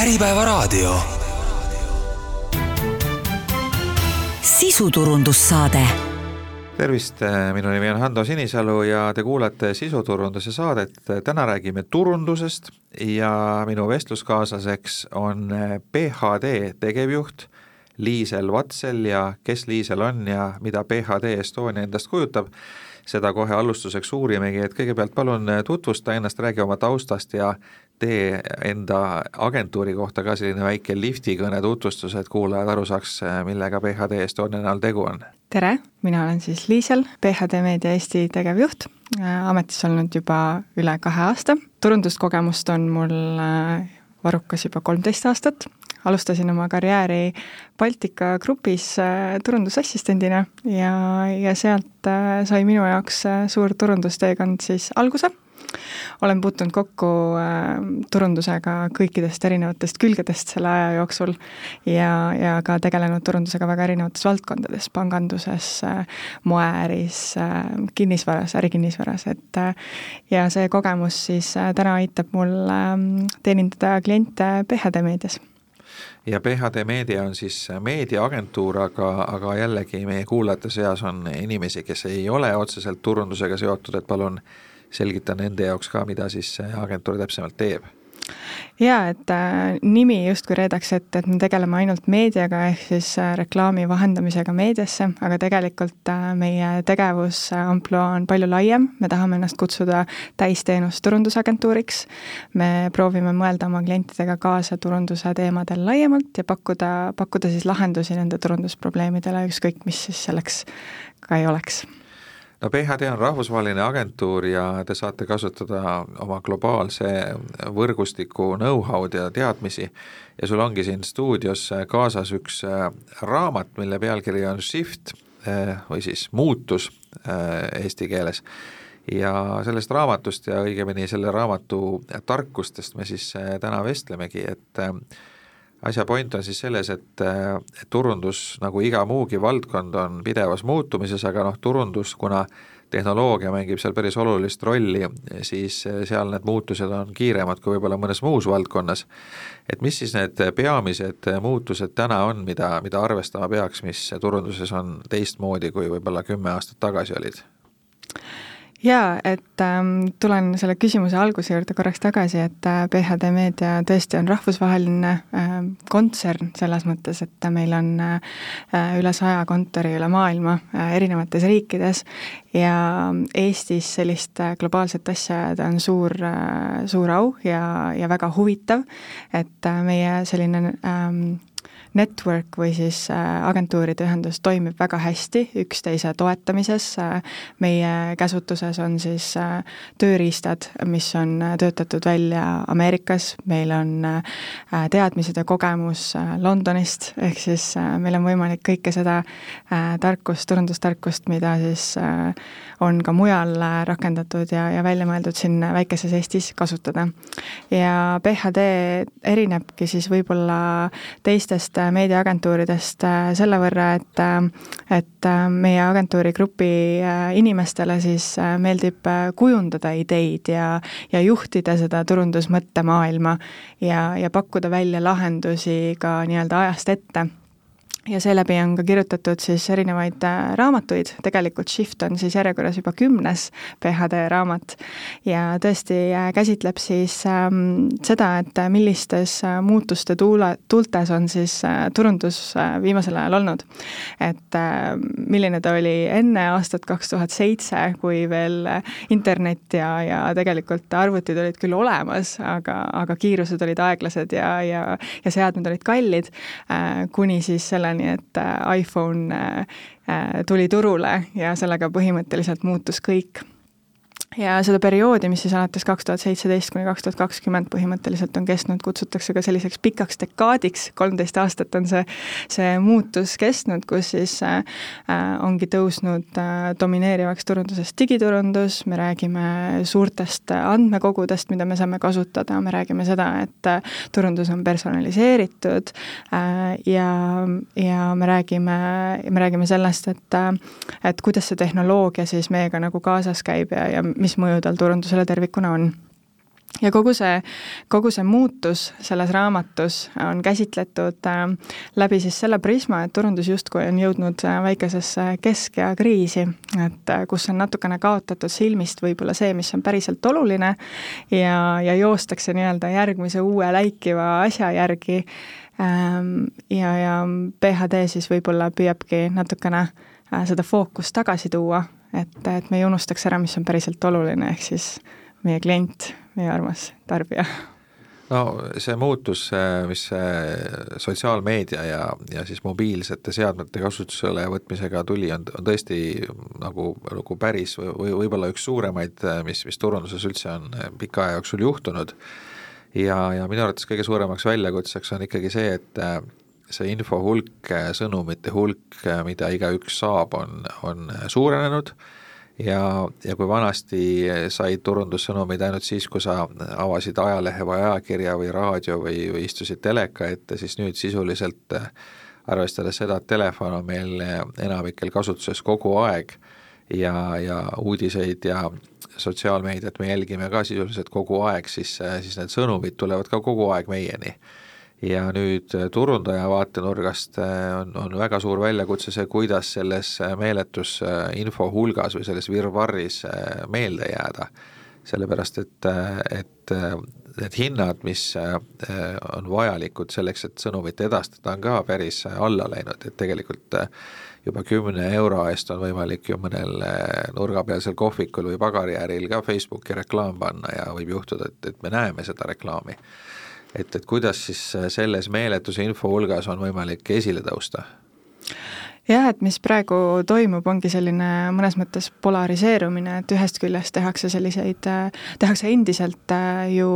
Äripäevaraadio. sisuturundussaade tervist, minu nimi on Hando Sinisalu ja te kuulate sisuturunduse saadet. täna räägime turundusest ja minu vestluskaaslaseks on PHD tegevjuht Liisel Vatsel ja kes Liisel on ja mida PHD Estonia endast kujutab seda kohe alustuseks uurimegi, et kõigepealt palun tutvusta ennast, räägi oma taustast ja tee enda agentuuri kohta ka selline väike liftikõne tutvustus, et kuulajad aru saaks, millega PHD Estonia näol tegu on. tere, mina olen siis Liisel, PHD Meedia Eesti tegevjuht, ametis olnud juba üle kahe aasta, turunduskogemust on mul äh, varukas juba kolmteist aastat, alustasin oma karjääri Baltika Grupis äh, turundusassistendina ja, ja sealt äh, sai minu jaoks suur turundusteekond siis alguse. Olen puutunud kokku turundusega kõikidest erinevatest külgedest selle aja jooksul ja, ja ka tegelenud turundusega väga erinevates valdkondades, panganduses, moeäris, kinnisvaras, ärikinnisvaras, et ja see kogemus siis täna aitab mul teenindada kliente PHD meedias. Ja PHD Meedia on siis meediaagentuur, aga, aga jällegi meie kuulajate seas on inimesi, kes ei ole otseselt turundusega seotud, et palun selgita nende jaoks ka, mida siis agentuur täpsemalt teeb. Jaa, et äh, nimi justkui reedaks ette, et me tegeleme ainult meediaga, ehk siis äh, reklaami vahendamisega meediasse, aga tegelikult äh, meie tegevus äh, ampluaa on palju laiem, me tahame ennast kutsuda täisteenus turundusagentuuriks, me proovime mõelda oma klientidega kaasa turunduse teemadel laiemalt ja pakkuda, pakkuda siis lahendusi nende turundusprobleemidele, ükskõik mis siis selleks ka ei oleks no PHD on rahvusvaheline agentuur ja te saate kasutada oma globaalse võrgustiku know-how'd ja teadmisi ja sul ongi siin stuudios kaasas üks äh, raamat, mille pealkiri on Shift äh, või siis muutus äh, eesti keeles. ja sellest raamatust ja õigemini selle raamatu tarkustest me siis täna vestlemegi, et asja point on siis selles, et, et turundus, nagu iga muugi valdkond, on pidevas muutumises, aga noh, turundus, kuna tehnoloogia mängib seal päris olulist rolli, siis seal need muutused on kiiremad kui võib-olla mõnes muus valdkonnas. et mis siis need peamised muutused täna on, mida, mida arvestama peaks, mis turunduses on teistmoodi, kui võib-olla kümme aastat tagasi olid? Jaa, et ähm, tulen selle küsimuse alguse juurde korraks tagasi, et äh, PHD Meedia tõesti on rahvusvaheline äh, kontsern selles mõttes, et meil on äh, üle saja kontori üle maailma äh, erinevates riikides ja Eestis sellist äh, globaalset asja ajada on suur äh,, suur au ja, ja väga huvitav, et äh, meie selline ähm, network või siis äh, agentuuride ühendus toimib väga hästi üksteise toetamises, äh, meie käsutuses on siis äh, tööriistad, mis on töötatud välja Ameerikas, meil on teadmised ja kogemus Londonist, ehk siis meil on võimalik kõike seda tarkust, turundustarkust, mida siis on ka mujal rakendatud ja, ja välja mõeldud siin väikeses Eestis kasutada. ja PHD erinebki siis võib-olla teistest meediaagentuuridest äh, selle võrra, et äh, et äh, meie agentuuri grupi inimestele siis meeldib kujundada ideid ja, ja juhtida seda turundusmõttemaailma ja, ja pakkuda välja lahendusi ka nii-öelda ajast ette ja seeläbi on ka kirjutatud siis erinevaid äh, raamatuid, tegelikult Shift on siis järjekorras juba kümnes PHD raamat ja tõesti äh, käsitleb siis ähm, seda, et äh, millistes muutuste tuule, tuultes on siis turundus viimasel ajal olnud. et milline ta oli enne aastat kaks tuhat seitse, kui veel internet ja, ja tegelikult arvutid olid küll olemas, aga, aga kiirused olid aeglased ja, ja, ja seadmed olid kallid, kuni siis selleni, selleni, et äh, iPhone äh, äh, tuli turule ja sellega põhimõtteliselt muutus kõik ja seda perioodi, mis siis alates kaks tuhat seitseteist kuni kaks tuhat kakskümmend põhimõtteliselt on kestnud, kutsutakse ka selliseks pikaks dekaadiks, kolmteist aastat on see, see muutus kestnud, kus siis äh, ongi tõusnud äh, domineerivaks turundusest digiturundus, me räägime suurtest andmekogudest, mida me saame kasutada, me räägime seda, et äh, turundus on personaliseeritud äh, ja, ja me räägime, me räägime sellest, et äh, et kuidas see tehnoloogia siis meiega nagu kaasas käib ja, ja mis mõju tal turundusele tervikuna on ja kogu see, kogu see muutus selles raamatus on käsitletud äh, läbi siis selle prisma, et turundus justkui on jõudnud äh, väikesesse keskea kriisi, et äh, kus on natukene kaotatud silmist võib-olla see, mis on päriselt oluline ja, ja joostakse nii-öelda järgmise uue läikiva asja järgi ähm,. ja, ja PHD siis võib-olla püüabki natukene seda fookust tagasi tuua, et, et me ei unustaks ära, mis on päriselt oluline, ehk siis meie klient, meie armas tarbija no see muutus, mis sotsiaalmeedia ja, ja siis mobiilsete seadmete kasutusele võtmisega tuli, on, on tõesti nagu, nagu päris või võib-olla üks suuremaid, mis, mis turunduses üldse on pika aja jooksul juhtunud. ja, ja minu arvates kõige suuremaks väljakutseks on ikkagi see, et see info hulk, sõnumite hulk, mida igaüks saab, on, on suurenenud. Ja, ja kui vanasti said turundussõnumid ainult siis, kui sa avasid ajalehe või ajakirja või raadio või, või istusid teleka ette, siis nüüd sisuliselt arvestades seda, et telefon on meil enamikel kasutuses kogu aeg ja, ja uudiseid ja sotsiaalmeediat me jälgime ka sisuliselt kogu aeg, siis, siis need sõnumid tulevad ka kogu aeg meieni ja nüüd äh, turundaja vaatenurgast äh, on, on väga suur väljakutse see, kuidas selles äh, meeletus info hulgas või selles virvarris meelde jääda. sellepärast, et, et need hinnad, mis on vajalikud selleks, et sõnumit edastada, on ka päris alla läinud, et tegelikult juba kümne euro eest on võimalik ju mõnel nurgapealsel kohvikul või pagariääril ka Facebooki reklaam panna ja võib juhtuda, et, et me näeme seda reklaami et, et kuidas siis äh, selles meeletuse info hulgas on võimalik esile tõusta? jah, et mis praegu toimub, ongi selline mõnes mõttes polariseerumine, et ühest küljest tehakse selliseid, äh, tehakse endiselt äh, ju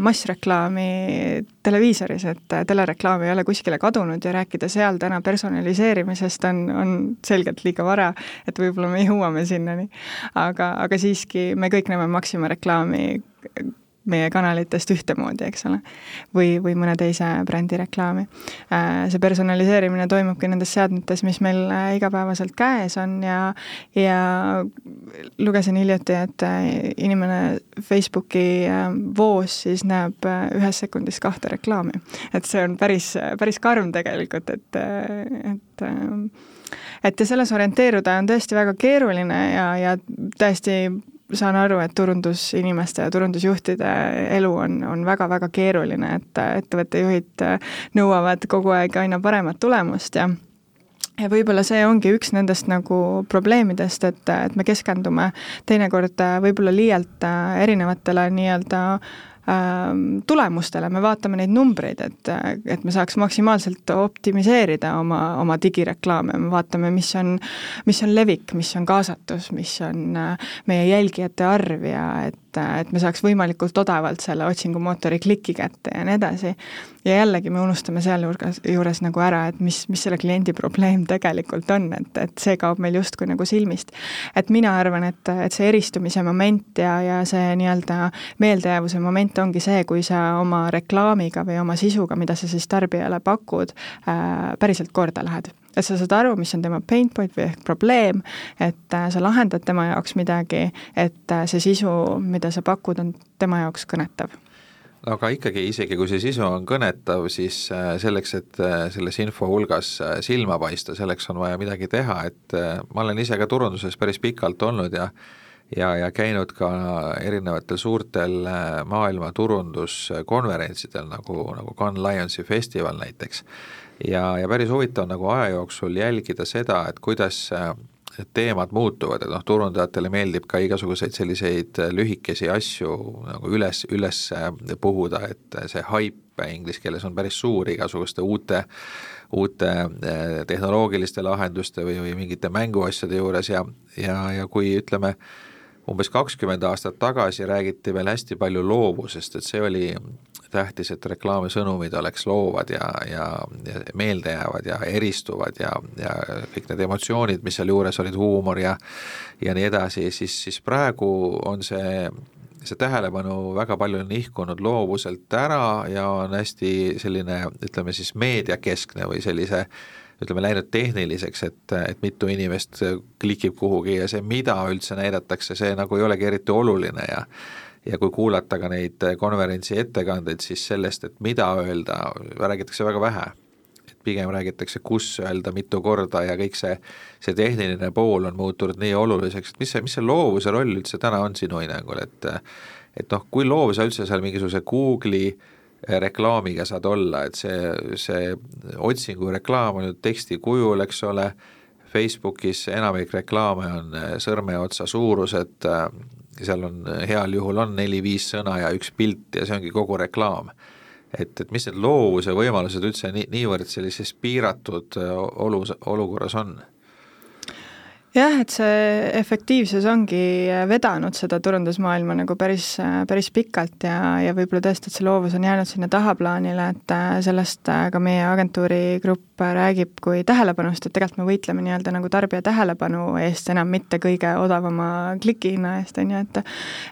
massreklaami televiisoris, et telereklaam ei ole kuskile kadunud ja rääkida seal täna personaliseerimisest on, on selgelt liiga vara, et võib-olla me jõuame sinnani. aga, aga siiski me kõik näeme Maxima reklaami meie kanalitest ühtemoodi, eks ole. või, või mõne teise brändi reklaami. Äh, see personaliseerimine toimubki nendes seadmetes, mis meil äh, igapäevaselt käes on ja, ja lugesin hiljuti, et äh, inimene Facebooki voos siis näeb ühes sekundis kahte reklaami. et see on päris, päris karm tegelikult, et, et et ja selles orienteeruda on tõesti väga keeruline ja, ja täiesti saan aru, et turundusinimeste ja turundusjuhtide elu on, on väga-väga keeruline, et ettevõtte juhid nõuavad kogu aeg aina paremat tulemust ja ja võib-olla see ongi üks nendest nagu probleemidest, et, et me keskendume teinekord võib-olla liialt erinevatele nii-öelda äh, tulemustele, me vaatame neid numbreid, et, et me saaks maksimaalselt optimiseerida oma, oma digireklaame, me vaatame, mis on, mis on levik, mis on kaasatus, mis on äh, meie jälgijate arv ja et, et me saaks võimalikult odavalt selle otsingumootori kliki kätte ja nii edasi. ja jällegi me unustame sealjuures, juures nagu ära, et mis, mis selle kliendi probleem tegelikult on, et, et see kaob meil justkui nagu silmist. et mina arvan, et, et see eristumise moment ja, ja see nii-öelda meeldejäävuse moment ongi see, kui sa oma reklaamiga või oma sisuga, mida sa siis tarbijale pakud äh,, päriselt korda lähed. Et sa saad aru, mis on tema pain point või ehk probleem, et äh, sa lahendad tema jaoks midagi, et äh, see sisu, mida sa pakud, on tema jaoks kõnetav. Aga ikkagi, isegi kui see sisu on kõnetav, siis selleks, et selles info hulgas silma paista, selleks on vaja midagi teha, et ma olen ise ka turunduses päris pikalt olnud ja ja, ja käinud ka erinevatel suurtel maailma turunduskonverentsidel, nagu, nagu Cannes Lionsi festival näiteks. Ja, ja päris huvitav nagu aja jooksul jälgida seda, et kuidas äh, teemad muutuvad, et noh, turundajatele meeldib ka igasuguseid selliseid äh, lühikesi asju nagu üles, üles äh, puhuda, et see haip inglise keeles on päris suur igasuguste uute, uute tehnoloogiliste lahenduste või, või mingite mänguasjade juures ja, ja, ja kui ütleme, umbes kakskümmend aastat tagasi räägiti veel hästi palju loovusest, et see oli tähtis, et reklaamisõnumid oleks loovad ja, ja, ja meeldejäävad ja eristuvad ja, ja kõik need emotsioonid, mis sealjuures olid, huumor ja ja nii edasi, siis, siis praegu on see see tähelepanu väga palju nihkunud loovuselt ära ja on hästi selline, ütleme siis meediakeskne või sellise ütleme, läinud tehniliseks, et, et mitu inimest klikib kuhugi ja see, mida üldse näidatakse, see nagu ei olegi eriti oluline ja ja kui kuulata ka neid konverentsi ettekandeid, siis sellest, et mida öelda, räägitakse väga vähe. pigem räägitakse, kus öelda, mitu korda ja kõik see, see tehniline pool on muutunud nii oluliseks, et mis see, mis see loovuse roll üldse täna on sinu hinnangul, et et noh, kui loov sa üldse seal mingisuguse Google'i reklaamiga saad olla, et see, see otsingu reklaam on ju teksti kujul, eks ole, Facebookis enamik reklaame on äh, sõrmeotsa suurused, äh, seal on heal juhul on neli-viis sõna ja üks pilt ja see ongi kogu reklaam. et, et mis need loovuse võimalused üldse nii, niivõrd sellises piiratud olus, olukorras on? Jah, et see efektiivsus ongi vedanud seda turundusmaailma nagu päris, päris pikalt ja, ja võib-olla tõesti, et see loovus on jäänud sinna tahaplaanile, et sellest ka meie agentuuri grupp räägib kui tähelepanust, et tegelikult me võitleme nii-öelda nagu tarbija tähelepanu eest, enam mitte kõige odavama klikihinna eest, on ju, et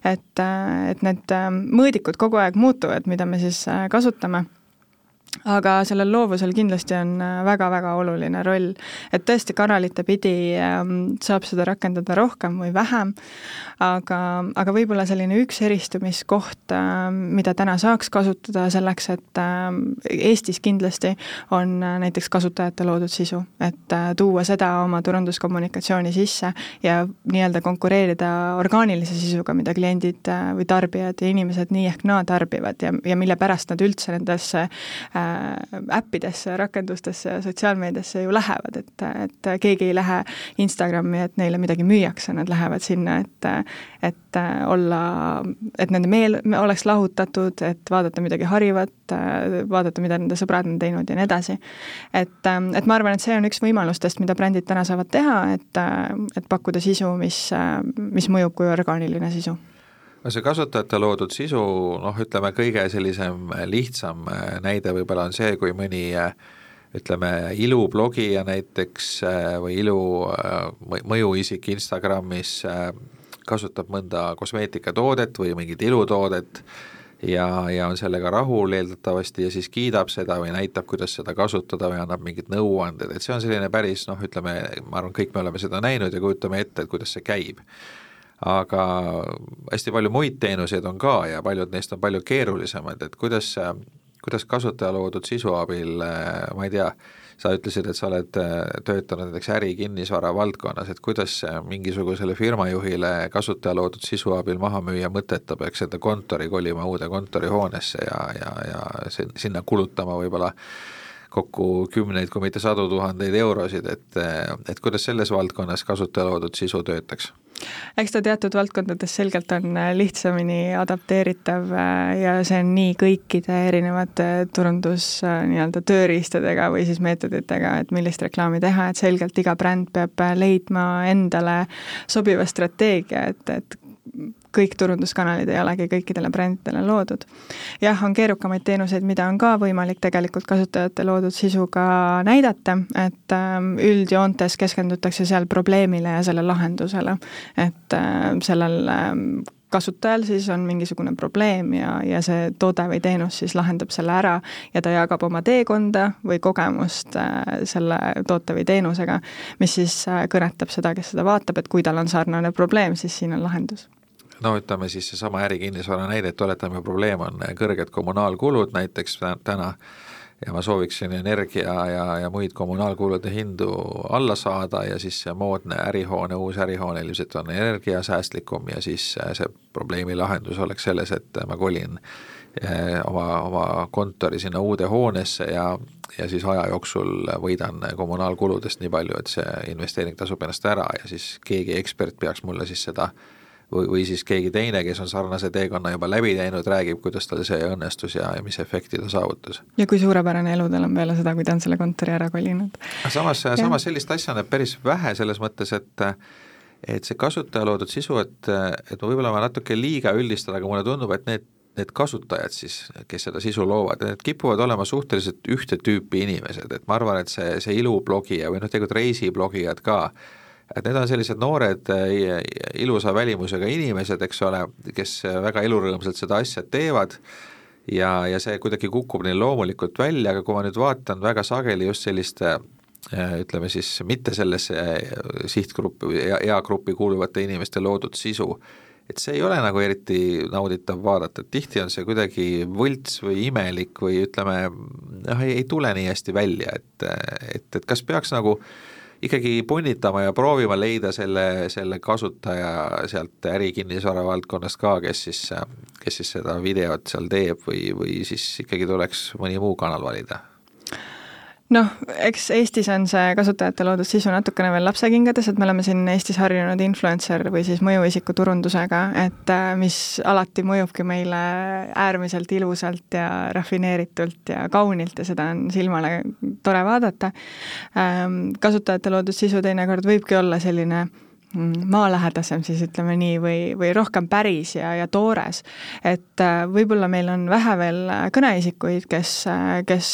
et, et need mõõdikud kogu aeg muutuvad, mida me siis kasutame aga sellel loovusel kindlasti on väga-väga äh, oluline roll, et tõesti kanalite pidi ähm, saab seda rakendada rohkem või vähem, aga, aga võib-olla selline üks eristumiskoht, äh, mida täna saaks kasutada selleks, et äh, Eestis kindlasti on näiteks kasutajate loodud sisu, et tuua seda oma turunduskommunikatsiooni sisse ja nii-öelda konkureerida orgaanilise sisuga, mida kliendid või tarbijad ja inimesed nii ehk naa tarbivad ja, ja mille pärast nad üldse nendesse Äh, äppidesse, rakendustesse sotsiaalmeediasse ju lähevad, et, et keegi ei lähe Instagrami, et neile midagi müüakse, nad lähevad sinna, et et olla, et nende meel oleks lahutatud, et vaadata midagi harivat, vaadata, mida nende sõbrad on teinud ja nii edasi. et, et ma arvan, et see on üks võimalustest, mida brändid täna saavad teha, et, et pakkuda sisu, mis, mis mõjub kui orgaaniline sisu no see kasutajate loodud sisu, noh, ütleme kõige sellisem lihtsam äh, näide võib-olla on see, kui mõni äh, ütleme, ilublogija näiteks äh, või ilu mõjuisik Instagramis kasutab mõnda kosmeetikatoodet või mingit ilutoodet ja, ja on sellega rahul eeldatavasti ja siis kiidab seda või näitab, kuidas seda kasutada või annab mingid nõuanded, et see on selline päris noh, ütleme, ma arvan, kõik me oleme seda näinud ja kujutame ette, et kuidas see käib aga hästi palju muid teenuseid on ka ja paljud neist on palju keerulisemad, et kuidas, kuidas kasutaja loodud sisu abil, ma ei tea, sa ütlesid, et sa oled töötanud näiteks äri kinnisvara valdkonnas, et kuidas mingisugusele firmajuhile kasutaja loodud sisu abil maha müüa mõtet, ta peaks enda kontori kolima uude kontorihoonesse ja, ja, ja sinna kulutama võib-olla kokku kümneid, kui mitte sadu tuhandeid eurosid, et, et kuidas selles valdkonnas kasutaja loodud sisu töötaks? eks ta teatud valdkondades selgelt on lihtsamini adapteeritav äh, ja see on nii kõikide erinevate turundus äh, nii-öelda tööriistadega või siis meetoditega, et millist reklaami teha, et selgelt iga bränd peab leidma endale sobiva strateegia, et, et kõik turunduskanalid ei olegi kõikidele brändidele loodud. jah, on keerukamaid teenuseid, mida on ka võimalik tegelikult kasutajate loodud sisuga näidata, et ähm, üldjoontes keskendutakse seal probleemile ja selle lahendusele. et äh, sellel ähm, kasutajal siis on mingisugune probleem ja, ja see toode või teenus siis lahendab selle ära ja ta jagab oma teekonda või kogemust äh, selle toote või teenusega, mis siis äh, kõnetab seda, kes seda vaatab, et kui tal on sarnane probleem, siis siin on lahendus no ütleme siis seesama ärikinnisvara näide, et oletame, probleem on kõrged kommunaalkulud näiteks täna ja ma sooviksin energia ja, ja muid kommunaalkulude hindu alla saada ja siis see moodne ärihoone, uus ärihoone ilmselt on energiasäästlikum ja siis see probleemi lahendus oleks selles, et ma kolin eh, oma, oma kontori sinna uude hoonesse ja, ja siis aja jooksul võidan kommunaalkuludest nii palju, et see investeering tasub ennast ära ja siis keegi ekspert peaks mulle siis seda äh, või, või siis keegi teine, kes on sarnase teekonna juba läbi teinud, räägib, kuidas tal see õnnestus ja, ja mis efekti ta saavutas. ja kui suurepärane elu tal on peale seda, kui ta on selle kontori ära kolinud. samas, samas sellist asja näeb päris vähe selles mõttes, et et see kasutaja loodud sisu, et, et võib-olla ma natuke liiga üldistan, aga mulle tundub, et need need kasutajad siis, kes seda sisu loovad, need kipuvad olema suhteliselt ühte tüüpi inimesed, et ma arvan, et see, see ilublogija või noh, tegelikult reisiblogijad ka, et need on sellised noored äh, ilusa välimusega inimesed, eks ole, kes väga elurõõmsalt seda asja teevad. Ja, ja see kuidagi kukub neil loomulikult välja, aga kui ma nüüd vaatan väga sageli just selliste äh, ütleme siis mitte sellesse sihtgruppi või eagrupi kuuluvate inimeste loodud sisu, et see ei ole nagu eriti nauditav vaadata, et tihti on see kuidagi võlts või imelik või ütleme, noh, ei, tule nii hästi välja, et, et, et kas peaks nagu ikkagi punnitama ja proovima leida selle, selle kasutaja sealt ärikinnisvara valdkonnast ka, kes siis, kes siis seda videot seal teeb või, või siis ikkagi tuleks mõni muu kanal valida noh, eks Eestis on see kasutajate loodud sisu natukene veel lapsekingades, et me oleme siin Eestis harjunud influencer või siis mõjuisiku turundusega, et äh, mis alati mõjubki meile äärmiselt ilusalt ja rafineeritult ja kaunilt ja seda on silmale tore vaadata. Ähm, kasutajate loodud sisu teinekord võibki olla selline maalähedasem siis ütleme nii, või, või rohkem päris ja, ja toores. et äh, võib-olla meil on vähe veel kõneisikuid, kes, kes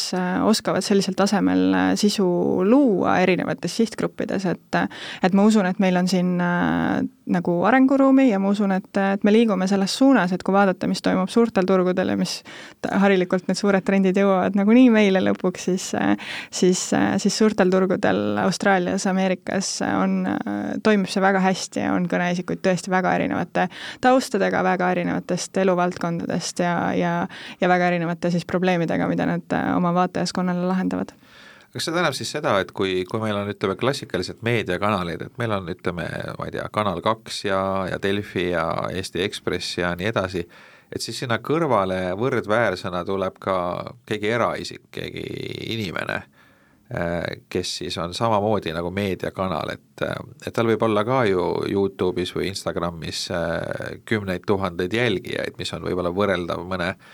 oskavad sellisel tasemel sisu luua erinevates sihtgruppides, et et ma usun, et meil on siin äh, nagu arenguruumi ja ma usun, et, et me liigume selles suunas, et kui vaadata, mis toimub suurtel turgudel ja mis harilikult need suured trendid jõuavad nagunii meile lõpuks, siis siis, siis suurtel turgudel Austraalias, Ameerikas on, toimib see väga hästi ja on kõneisikuid tõesti väga erinevate taustadega, väga erinevatest eluvaldkondadest ja, ja ja väga erinevate siis probleemidega, mida nad oma vaatajaskonnale lahendavad kas see tähendab siis seda, et kui, kui meil on, ütleme, klassikalised meediakanalid, et meil on, ütleme, ma ei tea, Kanal kaks ja, ja Delfi ja Eesti Ekspress ja nii edasi, et siis sinna kõrvale võrdväärsena tuleb ka keegi eraisik, keegi inimene, äh, kes siis on samamoodi nagu meediakanal, et, et tal võib olla ka ju Youtube'is või Instagramis äh, kümneid tuhandeid jälgijaid, mis on võib-olla võrreldav mõne äh,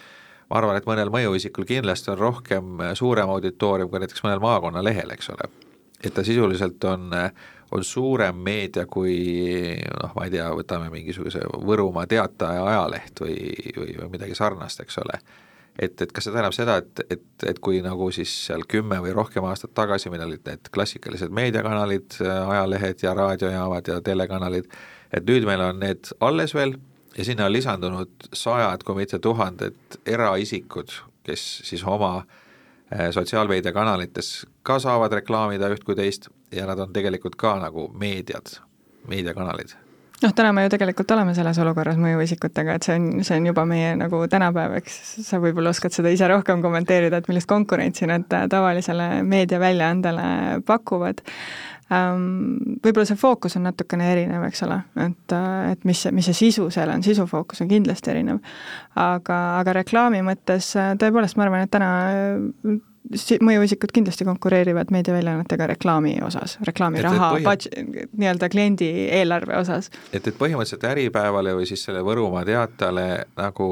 ma arvan, et mõnel mõjuisikul kindlasti on rohkem äh, suurem auditoorium kui näiteks mõnel maakonnalehel, eks ole. et ta sisuliselt on, äh, on suurem meedia kui noh, ma ei tea, võtame mingisuguse Võrumaa Teataja ajaleht või, või, või midagi sarnast, eks ole et, et kas see tähendab seda, et, et, et kui nagu siis seal kümme või rohkem aastat tagasi meil olid need klassikalised meediakanalid, äh, ajalehed ja raadiojaamad ja telekanalid, et nüüd meil on need alles veel ja sinna on lisandunud sajad, kui mitte tuhanded eraisikud, kes siis oma äh, sotsiaalmeediakanalites ka saavad reklaamida üht kui teist ja nad on tegelikult ka nagu meediad, meediakanalid noh, täna me ju tegelikult oleme selles olukorras mõjuisikutega, et see on, see on juba meie nagu tänapäev, eks sa võib-olla oskad seda ise rohkem kommenteerida, et millist konkurentsi nad tavalisele meediaväljaandele pakuvad ähm,. Võib-olla see fookus on natukene erinev, eks ole, et, et mis mis see sisu seal on, sisufookus on kindlasti erinev. aga, aga reklaami mõttes tõepoolest ma arvan, et täna mõjuisikud kindlasti konkureerivad meediaväljaannetega reklaami osas, reklaamiraha, nii-öelda kliendi eelarve osas. et, et põhimõtteliselt Äripäevale või siis selle Võrumaa Teatajale nagu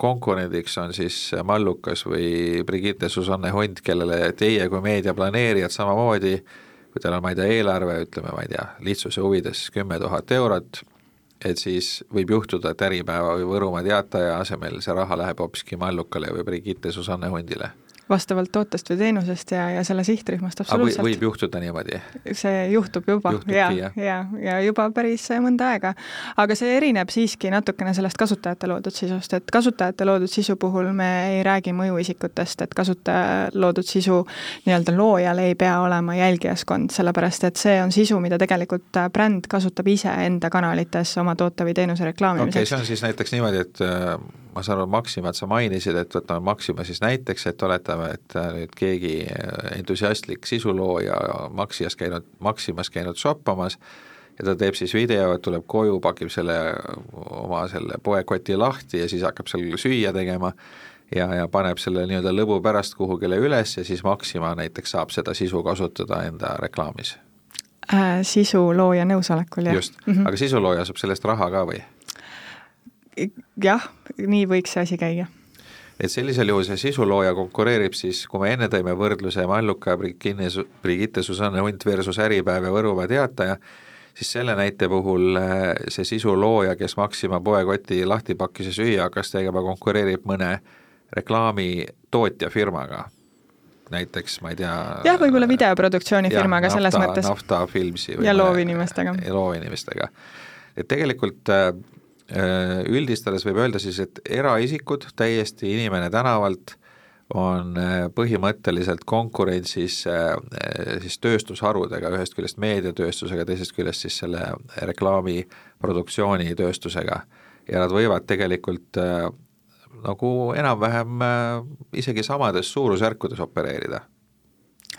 konkurendiks on siis Mallukas või Brigitte Susanne Hunt, kellele teie kui meediaplaneerijad samamoodi kui teil on, ma ei tea, eelarve, ütleme, ma ei tea, lihtsuse huvides kümme tuhat eurot, et siis võib juhtuda, et Äripäeva või Võrumaa Teataja asemel see raha läheb hoopiski Mallukale või Brigitte Susanne Hundile vastavalt tootest või teenusest ja, ja selle sihtrühmast absoluutselt. võib juhtuda niimoodi? see juhtub juba Juhtubki, ja, ja, ja, ja juba päris mõnda aega. aga see erineb siiski natukene sellest kasutajate loodud sisust, et kasutajate loodud sisu puhul me ei räägi mõjuisikutest, et kasutaja loodud sisu nii-öelda loojal ei pea olema jälgijaskond, sellepärast et see on sisu, mida tegelikult bränd kasutab ise enda kanalites oma toote või teenuse reklaamimiseks. okei okay,, see on siis näiteks niimoodi, et äh, ma saan aru, Maximat sa mainisid, et võtame Maxima siis näiteks, et oletame, et äh, nüüd keegi äh, entusiastlik sisulooja Maxias käinud, Maximas käinud shoppamas ja ta teeb siis video, et tuleb koju, pakib selle oma selle poekoti lahti ja siis hakkab seal süüa tegema ja, ja paneb selle nii-öelda lõbu pärast kuhugile üles ja siis Maxima näiteks saab seda sisu kasutada enda reklaamis äh,. sisulooja nõusolekul, jah. just mm, -hmm. aga sisulooja saab sellest raha ka või? Jah, nii võiks see asi käia et sellisel juhul see sisulooja konkureerib siis, kui me enne tõime võrdluse Malluka, Brigitte Susanne Hunt versus Äripäev ja Võrumaa Teataja, siis selle näite puhul äh, see sisulooja, kes Maxima poekoti lahti pakkis ja süüa hakkas tegema, konkureerib mõne reklaamitootja firmaga näiteks ma ei tea jah, võib-olla videoproduktsiooni firmaga nafta, selles mõttes. nafta Filmsi ja loovinimestega. loovinimestega. et tegelikult äh, Äh, üldistades võib öelda siis, et eraisikud, täiesti inimene tänavalt, on põhimõtteliselt konkurentsis siis tööstusharudega, ühest küljest meediatööstusega, teisest küljest siis selle reklaamiproduktsiooni tööstusega. ja nad võivad tegelikult nagu enam-vähem isegi samades suurusjärkudes opereerida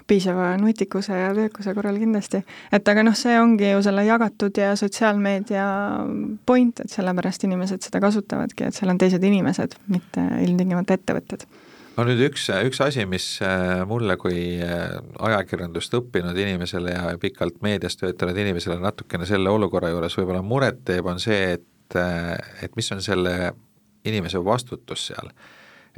piisava nutikuse ja töökuse korral kindlasti. et aga noh, see ongi ju selle jagatud ja sotsiaalmeedia point, et sellepärast inimesed seda kasutavadki, et seal on teised inimesed, mitte ilmtingimata ettevõtted no nüüd üks, üks asi, mis äh, mulle kui äh, ajakirjandust õppinud inimesele ja pikalt meedias töötanud inimesele natukene selle olukorra juures võib-olla muret teeb, on see, et, äh, et mis on selle inimese vastutus seal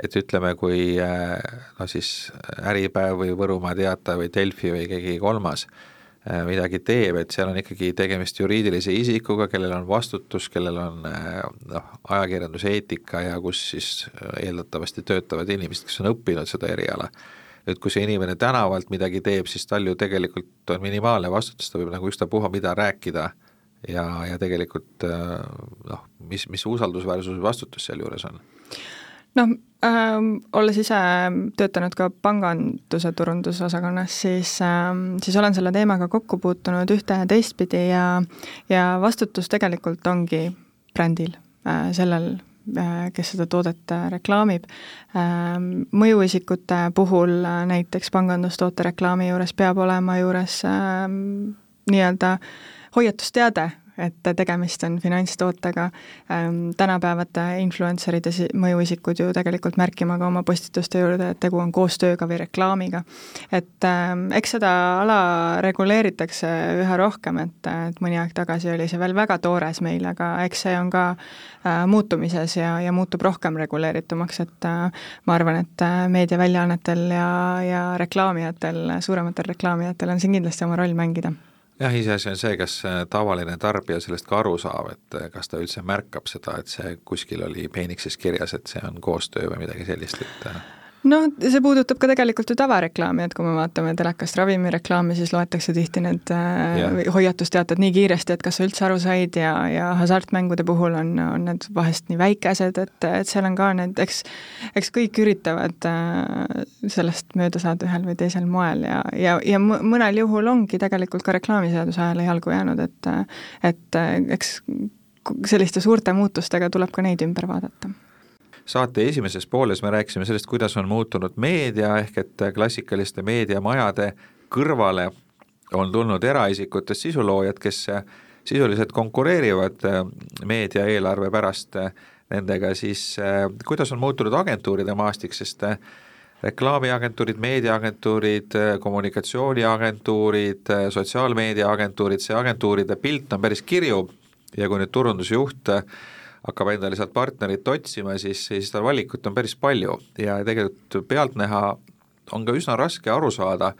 et ütleme, kui no siis Äripäev või Võrumaa Teataja või Delfi või keegi kolmas äh, midagi teeb, et seal on ikkagi tegemist juriidilise isikuga, kellel on vastutus, kellel on äh, noh, ajakirjanduse eetika ja kus siis äh, eeldatavasti töötavad inimesed, kes on õppinud seda eriala. et kui see inimene tänavalt midagi teeb, siis tal ju tegelikult on minimaalne vastutus, ta võib nagu ükstapuha mida rääkida ja, ja tegelikult noh, mis, mis usaldusväärsus või vastutus sealjuures on noh ähm,, olles ise töötanud ka panganduse turundusosakonnas, siis ähm,, siis olen selle teemaga kokku puutunud ühte ja teistpidi ja ja vastutus tegelikult ongi brändil äh,, sellel äh,, kes seda toodet äh, reklaamib ähm,. Mõjuisikute puhul äh, näiteks pangandustoote reklaami juures peab olema juures äh, nii-öelda hoiatusteade et tegemist on finantstootega, ähm, tänapäevate influencer'id ja mõjuisikud ju tegelikult märkima ka oma postituste juurde, et tegu on koostööga või reklaamiga. et ähm, eks seda ala reguleeritakse üha rohkem, et, et mõni aeg tagasi oli see veel väga toores meil, aga eks see on ka äh, muutumises ja, ja muutub rohkem reguleeritumaks, et äh, ma arvan, et äh, meediaväljaannetel ja, ja reklaamijatel, suurematel reklaamijatel on siin kindlasti oma roll mängida jah, iseasi on see, kas äh, tavaline tarbija sellest ka aru saab, et äh, kas ta üldse märkab seda, et see kuskil oli peenikses kirjas, et see on koostöö või midagi sellist, et äh, no see puudutab ka tegelikult ju tavareklaami, et kui me vaatame telekast ravimireklaami, siis loetakse tihti need yeah. Äh, hoiatusteated nii kiiresti, et kas sa üldse aru said ja, ja hasartmängude puhul on, on need vahest nii väikesed, et, et seal on ka need, eks eks kõik üritavad äh, sellest mööda saada ühel või teisel moel ja, ja, ja mõnel juhul ongi tegelikult ka reklaamiseaduse ajale jalgu jäänud, et et eks selliste suurte muutustega tuleb ka neid ümber vaadata saate esimeses pooles me rääkisime sellest, kuidas on muutunud meedia, ehk et klassikaliste meediamajade kõrvale on tulnud eraisikutest sisuloojad, kes sisuliselt konkureerivad äh, meedia eelarve pärast äh, nendega, siis äh, kuidas on muutunud agentuuride maastik, sest reklaamiagentuurid, meediaagentuurid, kommunikatsiooniagentuurid, sotsiaalmeediaagentuurid, see agentuuride pilt on päris kirju. Ja kui nüüd turundusjuht hakkab endale sealt partnerit otsima, siis, siis tal valikut on päris palju. Ja tegelikult pealtnäha on ka üsna raske aru saada,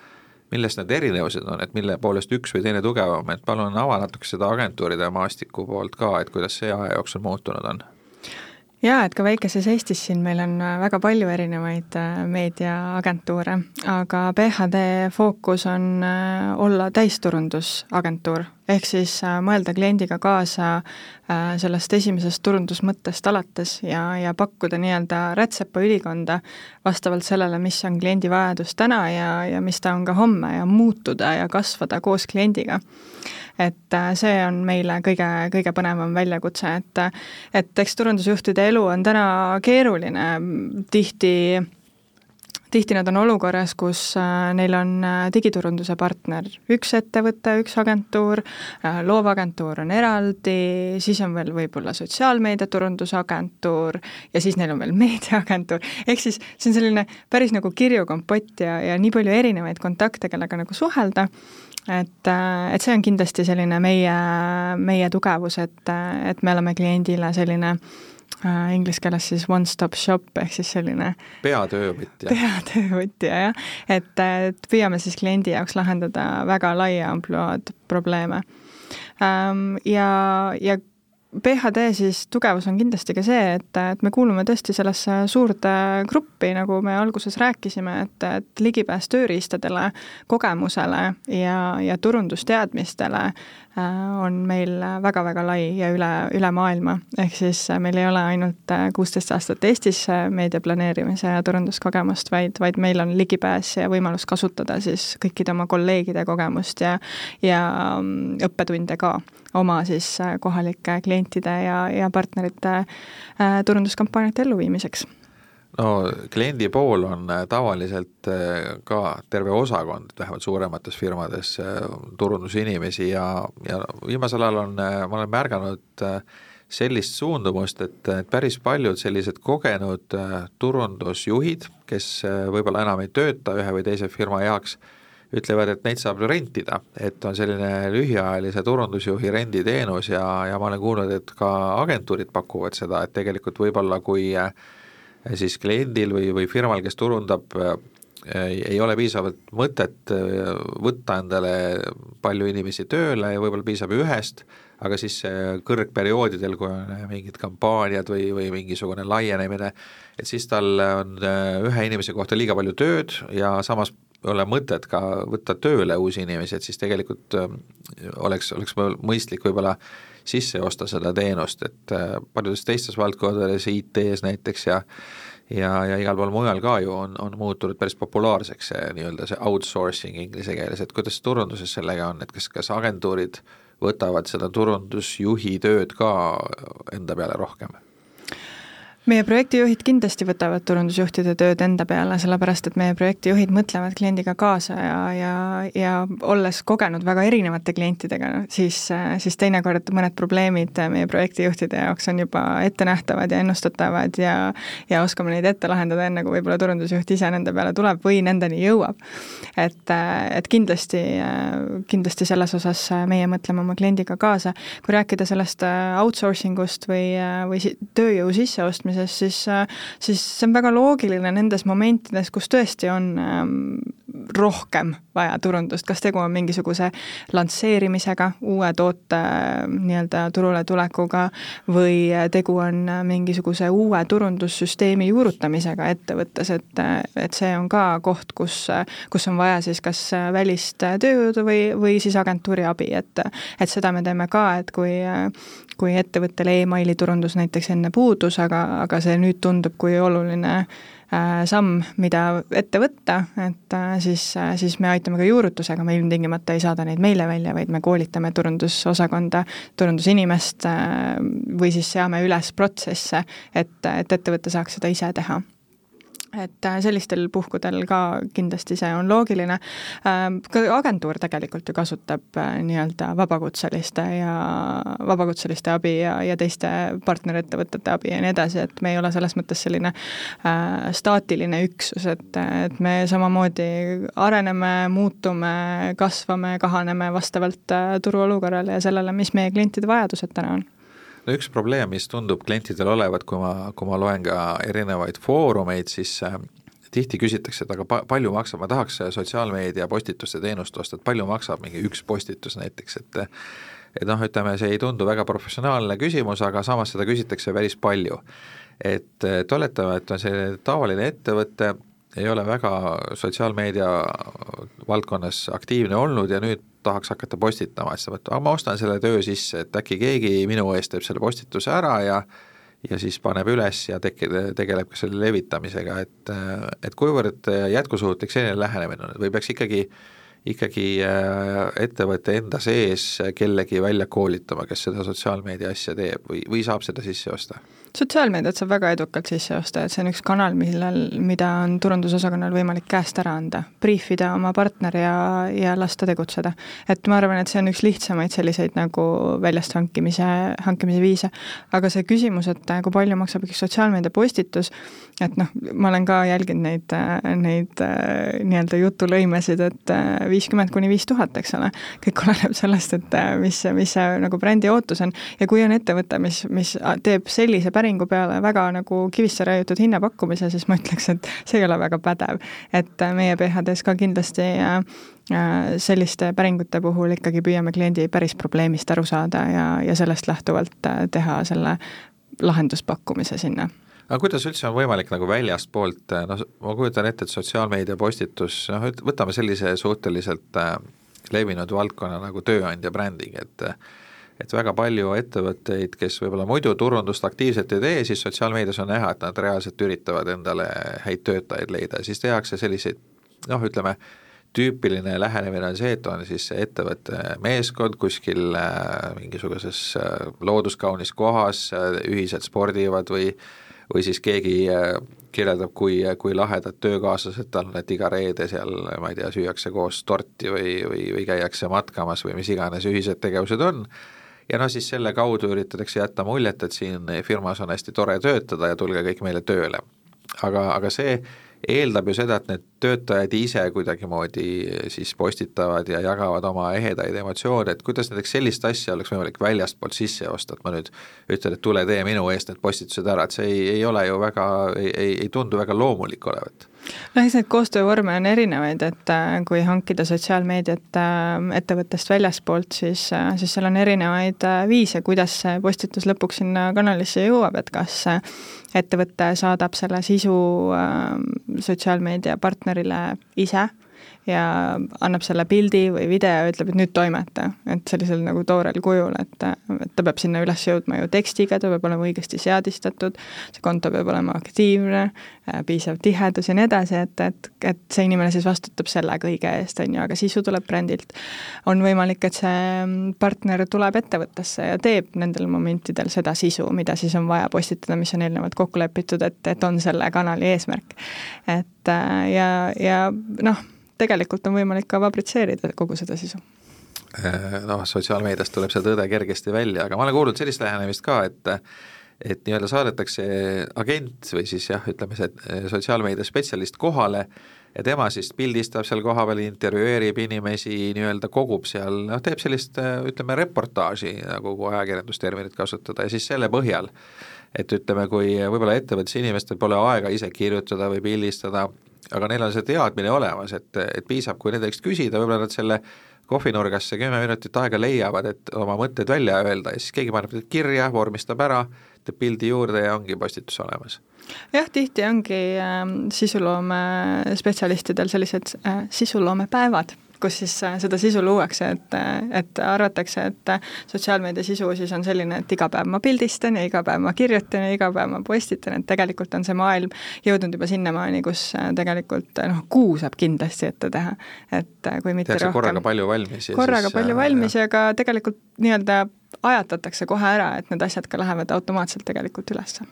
milles need erinevused on, et mille poolest üks või teine tugevam, et palun ava natuke seda agentuuride maastiku poolt ka, et kuidas see aja jooksul muutunud on. Jaa, et ka väikeses Eestis siin meil on väga palju erinevaid äh, meediaagentuure, aga PHD fookus on äh, olla täisturundusagentuur, ehk siis mõelda kliendiga kaasa sellest esimesest turundusmõttest alates ja, ja pakkuda nii-öelda rätsepa ülikonda vastavalt sellele, mis on kliendi vajadus täna ja, ja mis ta on ka homme ja muutuda ja kasvada koos kliendiga. Et äh, see on meile kõige, kõige põnevam väljakutse, et et eks turundusjuhtide elu on täna keeruline, tihti tihti nad on olukorras, kus äh, neil on äh, digiturunduse partner üks ettevõte, üks agentuur, loovagentuur on eraldi, siis on veel võib-olla sotsiaalmeediaturundusagentuur ja siis neil on veel meediaagentuur, ehk siis see on selline päris nagu kirju kompott ja, ja nii palju erinevaid kontakte, kellega nagu suhelda. Et, äh, et see on kindlasti selline meie, meie tugevus, et, et me oleme kliendile selline äh, inglise keeles siis one-stop shop ehk siis selline peatöövõtja. peatöövõtja jah, et, et püüame siis kliendi jaoks lahendada väga laia ampluaad probleeme ähm,. Ja, ja PHD siis tugevus on kindlasti ka see, et, et me kuulume tõesti sellesse suurde gruppi, nagu me alguses rääkisime, et, et ligipääs tööriistadele, kogemusele ja, ja turundusteadmistele äh, on meil väga-väga lai ja üle, üle maailma. ehk siis äh, meil ei ole ainult äh, kuusteist aastat Eestis meedia planeerimise ja turunduskogemust, vaid, vaid meil on ligipääs ja võimalus kasutada siis kõikide oma kolleegide kogemust ja, ja mm, õppetunde ka oma siis äh, kohalike klientide ja, ja partnerite äh, turunduskampaaniate elluviimiseks no kliendi pool on äh, tavaliselt ka terve osakond, vähemalt suuremates firmades, turundusinimesi ja, ja viimasel ajal on, ma olen märganud sellist suundumust, et, päris paljud sellised kogenud turundusjuhid, kes võib-olla enam ei tööta ühe või teise firma heaks, ütlevad, et neid saab rentida, et on selline lühiajalise turundusjuhi renditeenus ja, ja ma olen kuulnud, et ka agentuurid pakuvad seda, et tegelikult võib-olla kui eh, siis kliendil või, või firmal, kes turundab, ei ole piisavalt mõtet eh, võtta endale palju inimesi tööle ja võib-olla piisab ühest, aga siis kõrgperioodidel, kui on mingid kampaaniad või, või mingisugune laienemine, et siis tal on ühe inimese kohta liiga palju tööd ja samas ole mõtet ka võtta tööle uusi inimesi, et siis tegelikult oleks, oleks mõistlik võib-olla sisse osta seda teenust, et äh, paljudes teistes valdkondades, IT-s näiteks ja ja, ja igal pool mujal ka ju on, on muutunud päris populaarseks see nii-öelda see outsourcing inglise keeles, et kuidas turunduses sellega on, et kas, kas agentuurid võtavad seda turundusjuhi tööd ka enda peale rohkem? Meie projektijuhid kindlasti võtavad turundusjuhtide tööd enda peale, sellepärast et meie projektijuhid mõtlevad kliendiga kaasa ja, ja, ja olles kogenud väga erinevate klientidega, siis, siis teinekord mõned probleemid meie projektijuhtide jaoks on juba ettenähtavad ja ennustatavad ja ja oskame neid ette lahendada, enne kui võib-olla turundusjuht ise nende peale tuleb või nendeni jõuab. et, et kindlasti, kindlasti selles osas meie mõtleme oma kliendiga kaasa. kui rääkida sellest outsourcing ust või, või tööjõu sisseostmisest, tegemisest, siis, äh, siis see on väga loogiline nendes momentides, kus tõesti on ähm, rohkem vaja turundust, kas tegu on mingisuguse lansseerimisega, uue toote äh, nii-öelda turule tulekuga või tegu on mingisuguse uue turundussüsteemi juurutamisega ettevõttes, et, et see on ka koht, kus, kus on vaja siis kas välist tööjõudu või, või siis agentuuri abi, et et seda me teeme ka, et kui kui ettevõttel emaili turundus näiteks enne puudus, aga, aga see nüüd tundub kui oluline äh, samm, mida ette võtta, et äh, siis, äh, siis me aitame ka juurutusega, me ilmtingimata ei saada neid meile välja, vaid me koolitame turundusosakonda, turundusinimest või siis seame üles protsesse, et, et ettevõte saaks seda ise teha et äh, sellistel puhkudel ka kindlasti see on loogiline. Ähm, ka agentuur tegelikult ju kasutab äh, nii-öelda vabakutseliste ja vabakutseliste abi ja, ja teiste partnerettevõtete abi ja nii edasi, et me ei ole selles mõttes selline äh, staatiline üksus, et, et me samamoodi areneme, muutume, kasvame, kahaneme vastavalt äh, turuolukorrale ja sellele, mis meie klientide vajadused täna on no üks probleem, mis tundub klientidel olevat, kui ma, kui ma loen ka erinevaid foorumeid, siis äh, tihti küsitakse, et aga pa-, palju maksab, ma tahaks sotsiaalmeedia postituste teenust osta, et palju maksab mingi üks postitus näiteks, et et noh, ütleme, see ei tundu väga professionaalne küsimus, aga samas seda küsitakse päris palju. et, et oletame, et on selline tavaline ettevõte, ei ole väga sotsiaalmeedia valdkonnas aktiivne olnud ja nüüd tahaks hakata postitama, ta mõtleb, aga ma ostan selle töö sisse, et äkki keegi minu eest teeb selle postituse ära ja ja siis paneb üles ja teke-, tegeleb ka selle levitamisega, et et kuivõrd jätkusuutlik selline lähenemine on, või peaks ikkagi ikkagi äh, ettevõtte enda sees kellegi välja koolitama, kes seda sotsiaalmeedia asja teeb või, või saab seda sisse osta? Sotsiaalmeediat saab väga edukalt sisse osta, et see on üks kanal, millel, mida on turundusosakonnal võimalik käest ära anda, briifida oma partner ja, ja lasta tegutseda. et ma arvan, et see on üks lihtsamaid selliseid nagu väljast hankimise, hankimise viise. aga see küsimus, et kui palju maksab üks sotsiaalmeedia postitus, et noh, ma olen ka jälginud neid, neid nii-öelda jutulõimesid, et viiskümmend kuni viis tuhat, eks ole, kõik oleneb sellest, et mis, mis see nagu brändi ootus on. Ja kui on ettevõte, mis, mis teeb sellise päringu peale väga nagu kivisse raiutud hinnapakkumise, siis ma ütleks, et see ei ole väga pädev. et meie PHD-s ka kindlasti selliste päringute puhul ikkagi püüame kliendi päris probleemist aru saada ja, ja sellest lähtuvalt teha selle lahenduspakkumise sinna aga kuidas üldse on võimalik nagu väljastpoolt, noh, ma kujutan ette, et sotsiaalmeedia postitus, noh, võtame sellise suhteliselt äh, levinud valdkonna nagu tööandja bränding, et et väga palju ettevõtteid, kes võib-olla muidu turundust aktiivselt ei tee, siis sotsiaalmeedias on näha, et nad reaalselt üritavad endale häid töötajaid leida. Siis tehakse selliseid noh, ütleme, tüüpiline lähenemine on see, et on siis ettevõtte meeskond kuskil äh, mingisuguses äh, looduskaunis kohas, ühiselt spordivad või või siis keegi äh, kirjeldab, kui, kui lahedad töökaaslased tal et iga reede seal, ma ei tea, süüakse koos torti või, või, või käiakse matkamas või mis iganes ühised tegevused on, ja noh, siis selle kaudu üritatakse jätta muljet, et siin firmas on hästi tore töötada ja tulge kõik meile tööle. aga, aga see eeldab ju seda, et need töötajad ise kuidagimoodi siis postitavad ja jagavad oma ehedaid emotsioone, et kuidas näiteks sellist asja oleks võimalik väljastpoolt sisse osta, et ma nüüd ütlen, et tule tee minu eest need postitused ära, et see ei, ei ole ju väga, ei, ei, ei tundu väga loomulik olevat noh, eks neid koostöövorme on erinevaid, et äh, kui hankida sotsiaalmeediat äh, ettevõttest väljaspoolt, siis, äh, siis seal on erinevaid viise, kuidas see postitus lõpuks sinna kanalisse jõuab, et kas ettevõte saadab selle sisu sotsiaalmeedia partnerile ise ja annab selle pildi või video, ütleb, et nüüd toimeta, et sellisel nagu toorel kujul, et, et ta peab sinna üles jõudma ju tekstiga, ta peab olema õigesti seadistatud, see konto peab olema aktiivne, piisav tihedus ja nii edasi, et, et, et see inimene siis vastutab selle kõige eest, on ju, aga sisu tuleb brändilt. on võimalik, et see partner tuleb ettevõttesse ja teeb nendel momentidel seda sisu, mida siis on vaja postitada, mis on eelnevalt kokku lepitud, et, et on selle kanali eesmärk. et ja, ja noh tegelikult on võimalik ka fabritseerida kogu seda sisu. Äh, noh, sotsiaalmeediast tuleb see tõde kergesti välja, aga ma olen kuulnud sellist lähenemist ka, et et nii-öelda saadetakse agent või siis jah, ütleme see äh, sotsiaalmeedia spetsialist kohale ja tema siis pildistab seal kohapeal, intervjueerib inimesi, nii-öelda kogub seal, noh, teeb sellist äh, ütleme, reportaaži, nagu ajakirjandusterminit kasutada ja siis selle põhjal, et ütleme, kui võib-olla ettevõttes inimestel pole aega ise kirjutada või pildistada, aga neil on see teadmine olemas, et, et piisab, kui nende käest küsida, võib-olla nad selle kohvinurgas see kümme minutit aega leiavad, et oma mõtted välja öelda ja siis keegi paneb need kirja, vormistab ära, teeb pildi juurde ja ongi postitus olemas. jah, tihti ongi äh, sisuloome spetsialistidel sellised äh, sisuloomepäevad kus siis äh, seda sisu luuakse, et, äh, et arvatakse, et äh, sotsiaalmeedia sisu siis on selline, et iga päev ma pildistan ja iga päev ma kirjutan ja iga päev ma postitan, et tegelikult on see maailm jõudnud juba sinnamaani, kus tegelikult noh, kuu saab kindlasti ette teha, et kui mitte Tehakse rohkem. korraga palju valmis. korraga siis, palju valmis ja ka tegelikult nii-öelda ajatatakse kohe ära, et need asjad ka lähevad automaatselt tegelikult ülesse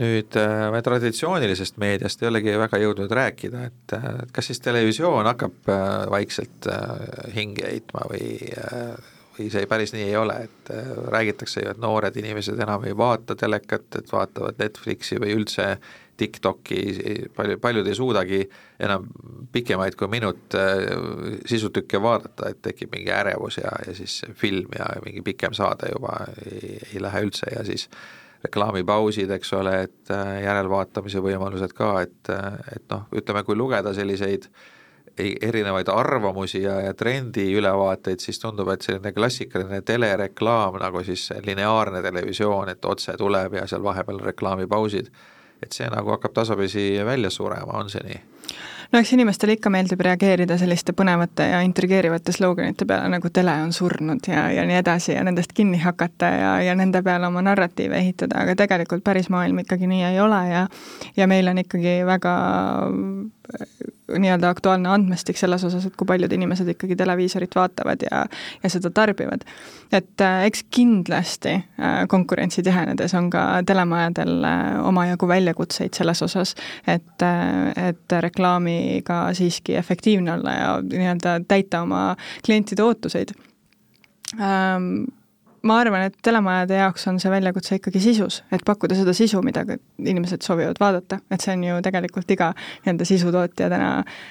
nüüd äh, me traditsioonilisest meediast ei olegi väga jõudnud rääkida, et äh, kas siis televisioon hakkab äh, vaikselt hinge heitma või, või see päris nii ei ole, et räägitakse ju, et noored inimesed enam ei vaata telekat, et vaatavad Netflixi või üldse TikToki, palju, paljud ei suudagi enam pikemaid kui minut sisutükke vaadata, et tekib mingi ärevus ja, ja siis film ja mingi pikem saade juba ei, ei lähe üldse ja siis äh, reklaamipausid, eks ole, et äh, järelvaatamise võimalused ka, et, äh, et noh, ütleme, kui lugeda selliseid erinevaid arvamusi ja, ja trendi ülevaateid, siis tundub, et selline klassikaline telereklaam nagu siis lineaarne televisioon, et otse tuleb ja seal vahepeal reklaamipausid, et see nagu hakkab tasapisi välja surema, on see nii? No eks inimestele ikka meeldib reageerida selliste põnevate ja intrigeerivate sloganite peale, nagu tele on surnud ja, ja nii edasi ja nendest kinni hakata ja, ja nende peale oma narratiive ehitada, aga tegelikult päris maailm ikkagi nii ei ole ja ja meil on ikkagi väga nii-öelda aktuaalne andmestik selles osas, et kui paljud inimesed ikkagi televiisorit vaatavad ja, ja seda tarbivad. et äh, eks kindlasti äh, konkurentsi tihenedes on ka telemajadel äh, omajagu väljakutseid selles osas, et, et reklaamiga siiski efektiivne olla ja nii-öelda täita oma klientide ootuseid ähm, ma arvan, et telemajade jaoks on see väljakutse ikkagi sisus, et pakkuda seda sisu, mida inimesed soovivad vaadata, et see on ju tegelikult iga nii-öelda sisutootja täna,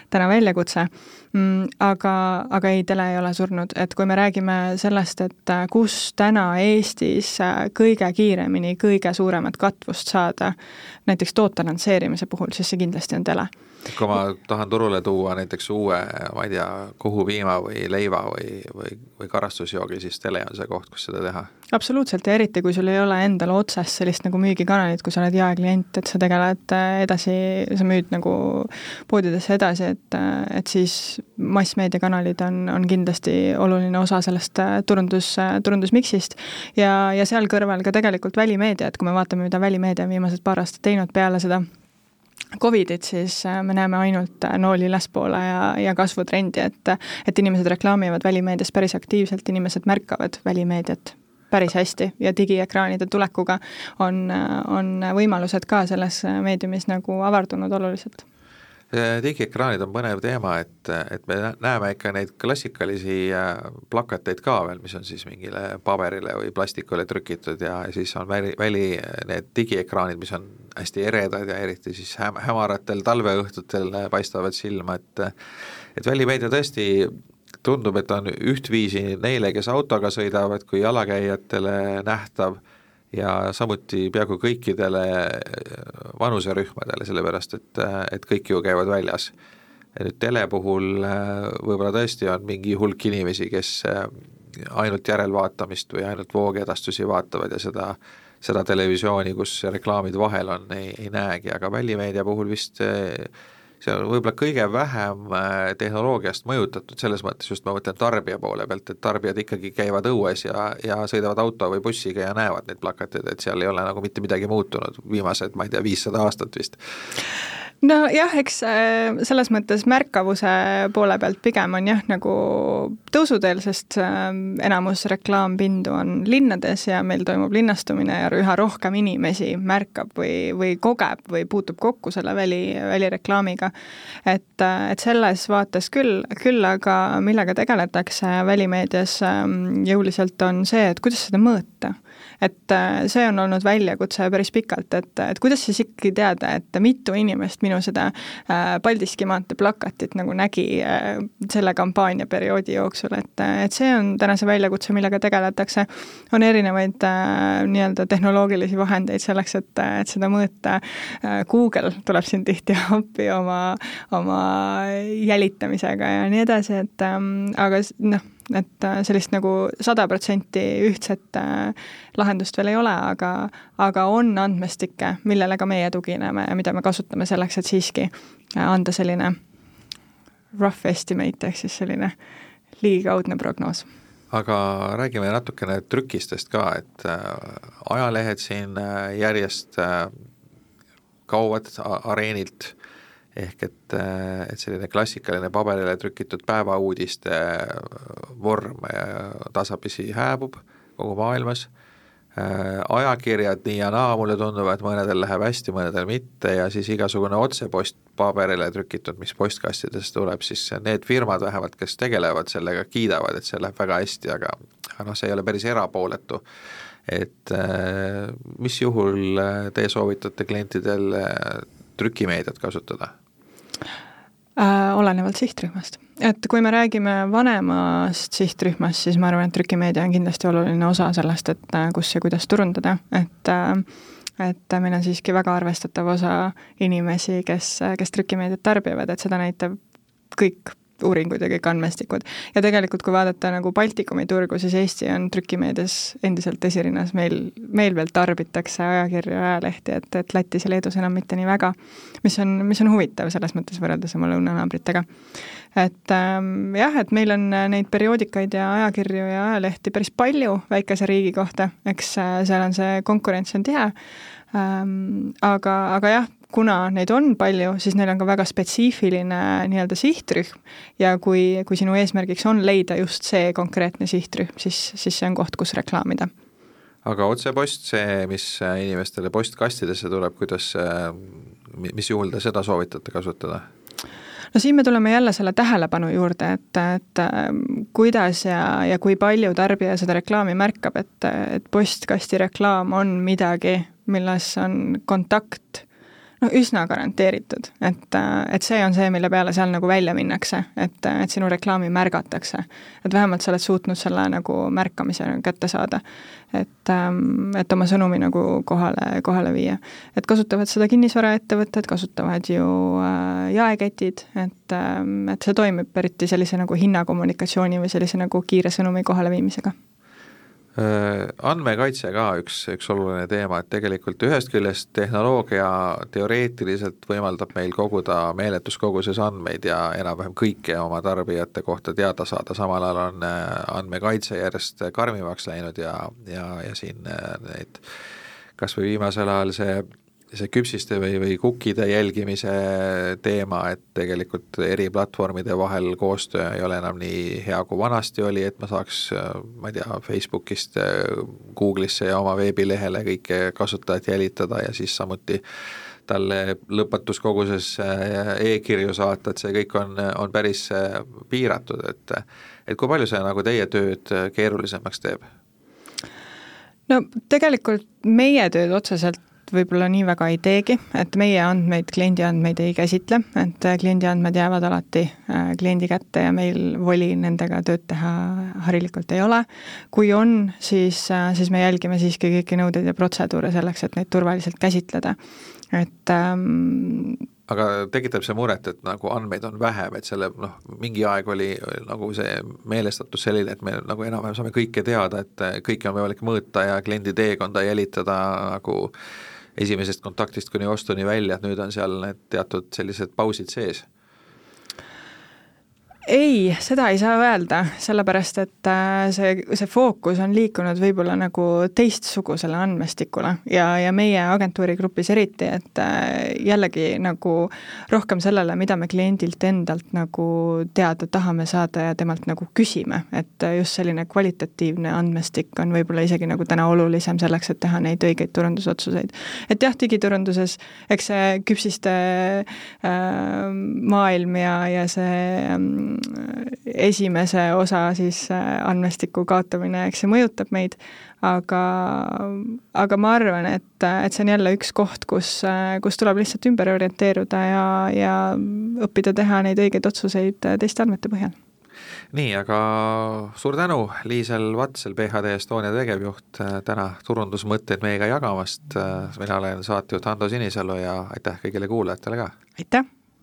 täna väljakutse. Mm,. aga, aga ei, tele ei ole surnud, et kui me räägime sellest, et äh, kus täna Eestis äh, kõige kiiremini kõige suuremat katvust saada, näiteks toote lansseerimise puhul, siis see kindlasti on tele kui ma tahan turule tuua näiteks uue, ma ei tea, kohupiima või leiva või, või, või karastusjoogi, siis tele on see koht, kus seda teha? absoluutselt ja eriti, kui sul ei ole endal otsest sellist nagu müügikanalit, kui sa oled jaeklient, et sa tegeled äh, edasi, sa müüd nagu poodidesse edasi, et, äh, et siis massmeediakanalid on, on kindlasti oluline osa sellest äh, turundus, turundusmiksist ja, ja seal kõrval ka tegelikult välimeedia, et kui me vaatame, mida välimeedia on viimased paar aastat teinud peale seda Covidit, siis äh, me näeme ainult äh, nooli ülespoole ja, ja kasvutrendi, et et inimesed reklaamivad välimeedias päris aktiivselt, inimesed märkavad välimeediat päris hästi ja digiekraanide tulekuga on, on võimalused ka selles meediumis nagu avardunud oluliselt digiekraanid on põnev teema, et, et me näeme ikka neid klassikalisi äh, plakateid ka veel, mis on siis mingile paberile või plastikule trükitud ja siis on väli, väli need digiekraanid, mis on hästi eredad ja eriti siis häm-, hämaratel talveõhtutel paistavad silma, et et välimeedia tõesti tundub, et on ühtviisi neile, kes autoga sõidavad, kui jalakäijatele nähtav ja samuti peaaegu kõikidele vanuserühmadele, sellepärast et, et kõik ju käivad väljas. ja nüüd tele puhul äh, võib-olla tõesti on mingi hulk inimesi, kes äh, ainult järelvaatamist või ainult voogedastusi vaatavad ja seda, seda televisiooni, kus reklaamid vahel on, ei, ei näegi, aga välimeedia puhul vist on võib-olla kõige vähem äh, tehnoloogiast mõjutatud, selles mõttes just ma mõtlen tarbija poole pealt, et tarbijad ikkagi käivad õues ja, ja sõidavad auto või bussiga ja näevad neid plakateid, et seal ei ole nagu mitte midagi muutunud viimased, ma ei tea, viissada aastat vist nojah, eks äh, selles mõttes märkavuse poole pealt pigem on jah, nagu tõusuteel, sest äh, enamus reklaampindu on linnades ja meil toimub linnastumine ja üha rohkem inimesi märkab või, või kogeb või puutub kokku selle väli, välireklaamiga. et, äh, et selles vaates küll, küll aga millega tegeletakse välimeedias ähm, jõuliselt, on see, et kuidas seda mõõta et äh, see on olnud väljakutse päris pikalt, et, et kuidas siis ikkagi teada, et mitu inimest minu seda äh, Paldiski maantee plakatit nagu nägi äh, selle kampaania perioodi jooksul, et, et see on täna see väljakutse, millega tegeletakse. on erinevaid nii-öelda tehnoloogilisi vahendeid selleks, et, et seda mõõta. Google tuleb siin tihti appi oma, oma jälitamisega ja nii edasi, et ähm, aga noh, et äh, sellist nagu sada protsenti ühtset äh, lahendust veel ei ole, aga, aga on andmestikke, millele ka meie tugineme ja mida me kasutame selleks, et siiski äh, anda selline rough estimate ehk siis selline ligikaudne prognoos. Aga räägime natukene trükistest ka, et ajalehed siin järjest kaovad areenilt ehk et, et selline klassikaline paberile trükitud päevauudiste vorm tasapisi hääbub kogu maailmas, ajakirjad nii ja naa, mulle tundub, et mõnedel läheb hästi, mõnedel mitte ja siis igasugune otsepost paberile trükitud, mis postkastidest tuleb, siis need firmad vähemalt, kes tegelevad sellega, kiidavad, et see läheb väga hästi, aga aga noh, see ei ole päris erapooletu. et mis juhul teie soovitate klientidel trükimeediat kasutada? Äh, olenevalt sihtrühmast. et kui me räägime vanemast sihtrühmast, siis ma arvan, et trükimeedia on kindlasti oluline osa sellest, et äh, kus ja kuidas turundada, et äh, et meil on siiski väga arvestatav osa inimesi, kes, kes trükimeediat tarbivad, et seda näitab kõik uuringud ja kõik andmestikud. ja tegelikult, kui vaadata nagu Baltikumi turgu, siis Eesti on trükimeedias endiselt esirinnas, meil, meil veel tarbitakse ajakirju ja ajalehti, et, et Lätis ja Leedus enam mitte nii väga, mis on, mis on huvitav selles mõttes võrreldes oma lõunanaabritega. et ähm, jah, et meil on neid perioodikaid ja ajakirju ja ajalehti päris palju väikese riigi kohta, eks äh, seal on see konkurents on tihe ähm,, aga, aga jah, kuna neid on palju, siis neil on ka väga spetsiifiline nii-öelda sihtrühm ja kui, kui sinu eesmärgiks on leida just see konkreetne sihtrühm, siis, siis see on koht, kus reklaamida. aga otsepost, see, mis inimestele postkastidesse tuleb, kuidas, mis juhul te seda soovitate kasutada? no siin me tuleme jälle selle tähelepanu juurde, et, et kuidas ja, ja kui palju tarbija seda reklaami märkab, et, et postkasti reklaam on midagi, milles on kontakt no üsna garanteeritud, et, et see on see, mille peale seal nagu välja minnakse, et, et sinu reklaami märgatakse. et vähemalt sa oled suutnud selle nagu märkamise kätte saada. et, et oma sõnumi nagu kohale, kohale viia. et kasutavad seda kinnisvaraettevõtted, kasutavad ju äh, jaeketid, et, et see toimib eriti sellise nagu hinnakommunikatsiooni või sellise nagu kiire sõnumi kohaleviimisega Äh, andmekaitse ka üks, üks oluline teema, et tegelikult ühest küljest tehnoloogia teoreetiliselt võimaldab meil koguda meeletus koguses andmeid ja enam-vähem kõike oma tarbijate kohta teada saada, samal ajal on äh, andmekaitse järjest karmimaks läinud ja, ja, ja siin äh, neid kas või viimasel ajal see see küpsiste või, või kukkide jälgimise teema, et tegelikult eri platvormide vahel koostöö ei ole enam nii hea, kui vanasti oli, et ma saaks, ma ei tea, Facebookist Google'isse ja oma veebilehele kõike kasutajat jälitada ja siis samuti talle lõpmatus koguses e-kirju saata, et see kõik on, on päris piiratud, et et kui palju see nagu teie tööd keerulisemaks teeb? no tegelikult meie tööd otseselt võib-olla nii väga ei teegi, et meie andmeid, kliendi andmeid ei käsitle, et äh, kliendi andmed jäävad alati äh, kliendi kätte ja meil voli nendega tööd teha harilikult ei ole. kui on, siis, äh, siis me jälgime siiski kõiki nõudeid ja protseduure selleks, et neid turvaliselt käsitleda, et ähm, aga tekitab see muret, et nagu andmeid on vähem, et selle noh, mingi aeg oli nagu see meelestatus selline, et me nagu enam-vähem saame kõike teada, et kõike on võimalik mõõta ja kliendi teekonda jälitada nagu esimesest kontaktist kuni ostuni välja, et nüüd on seal need teatud sellised pausid sees ei, seda ei saa öelda, sellepärast et äh, see, see fookus on liikunud võib-olla nagu teistsugusele andmestikule ja, ja meie agentuuri grupis eriti, et äh, jällegi nagu rohkem sellele, mida me kliendilt endalt nagu teada tahame saada ja temalt nagu küsime, et just selline kvalitatiivne andmestik on võib-olla isegi nagu täna olulisem selleks, et teha neid õigeid turundusotsuseid. et jah, digiturunduses eks see küpsiste äh, maailm ja, ja see äh, esimese osa siis äh, andmestiku kaotamine, eks see mõjutab meid, aga, aga ma arvan, et, et see on jälle üks koht, kus, äh, kus tuleb lihtsalt ümber orienteeruda ja, ja õppida teha neid õigeid otsuseid äh, teiste andmete põhjal nii, aga suur tänu, Liisel Vatsel, PHD Estonia tegevjuht, täna turundusmõtteid meiega jagamast, mina olen saatejuht Ando Sinisalu ja aitäh kõigile kuulajatele ka! aitäh!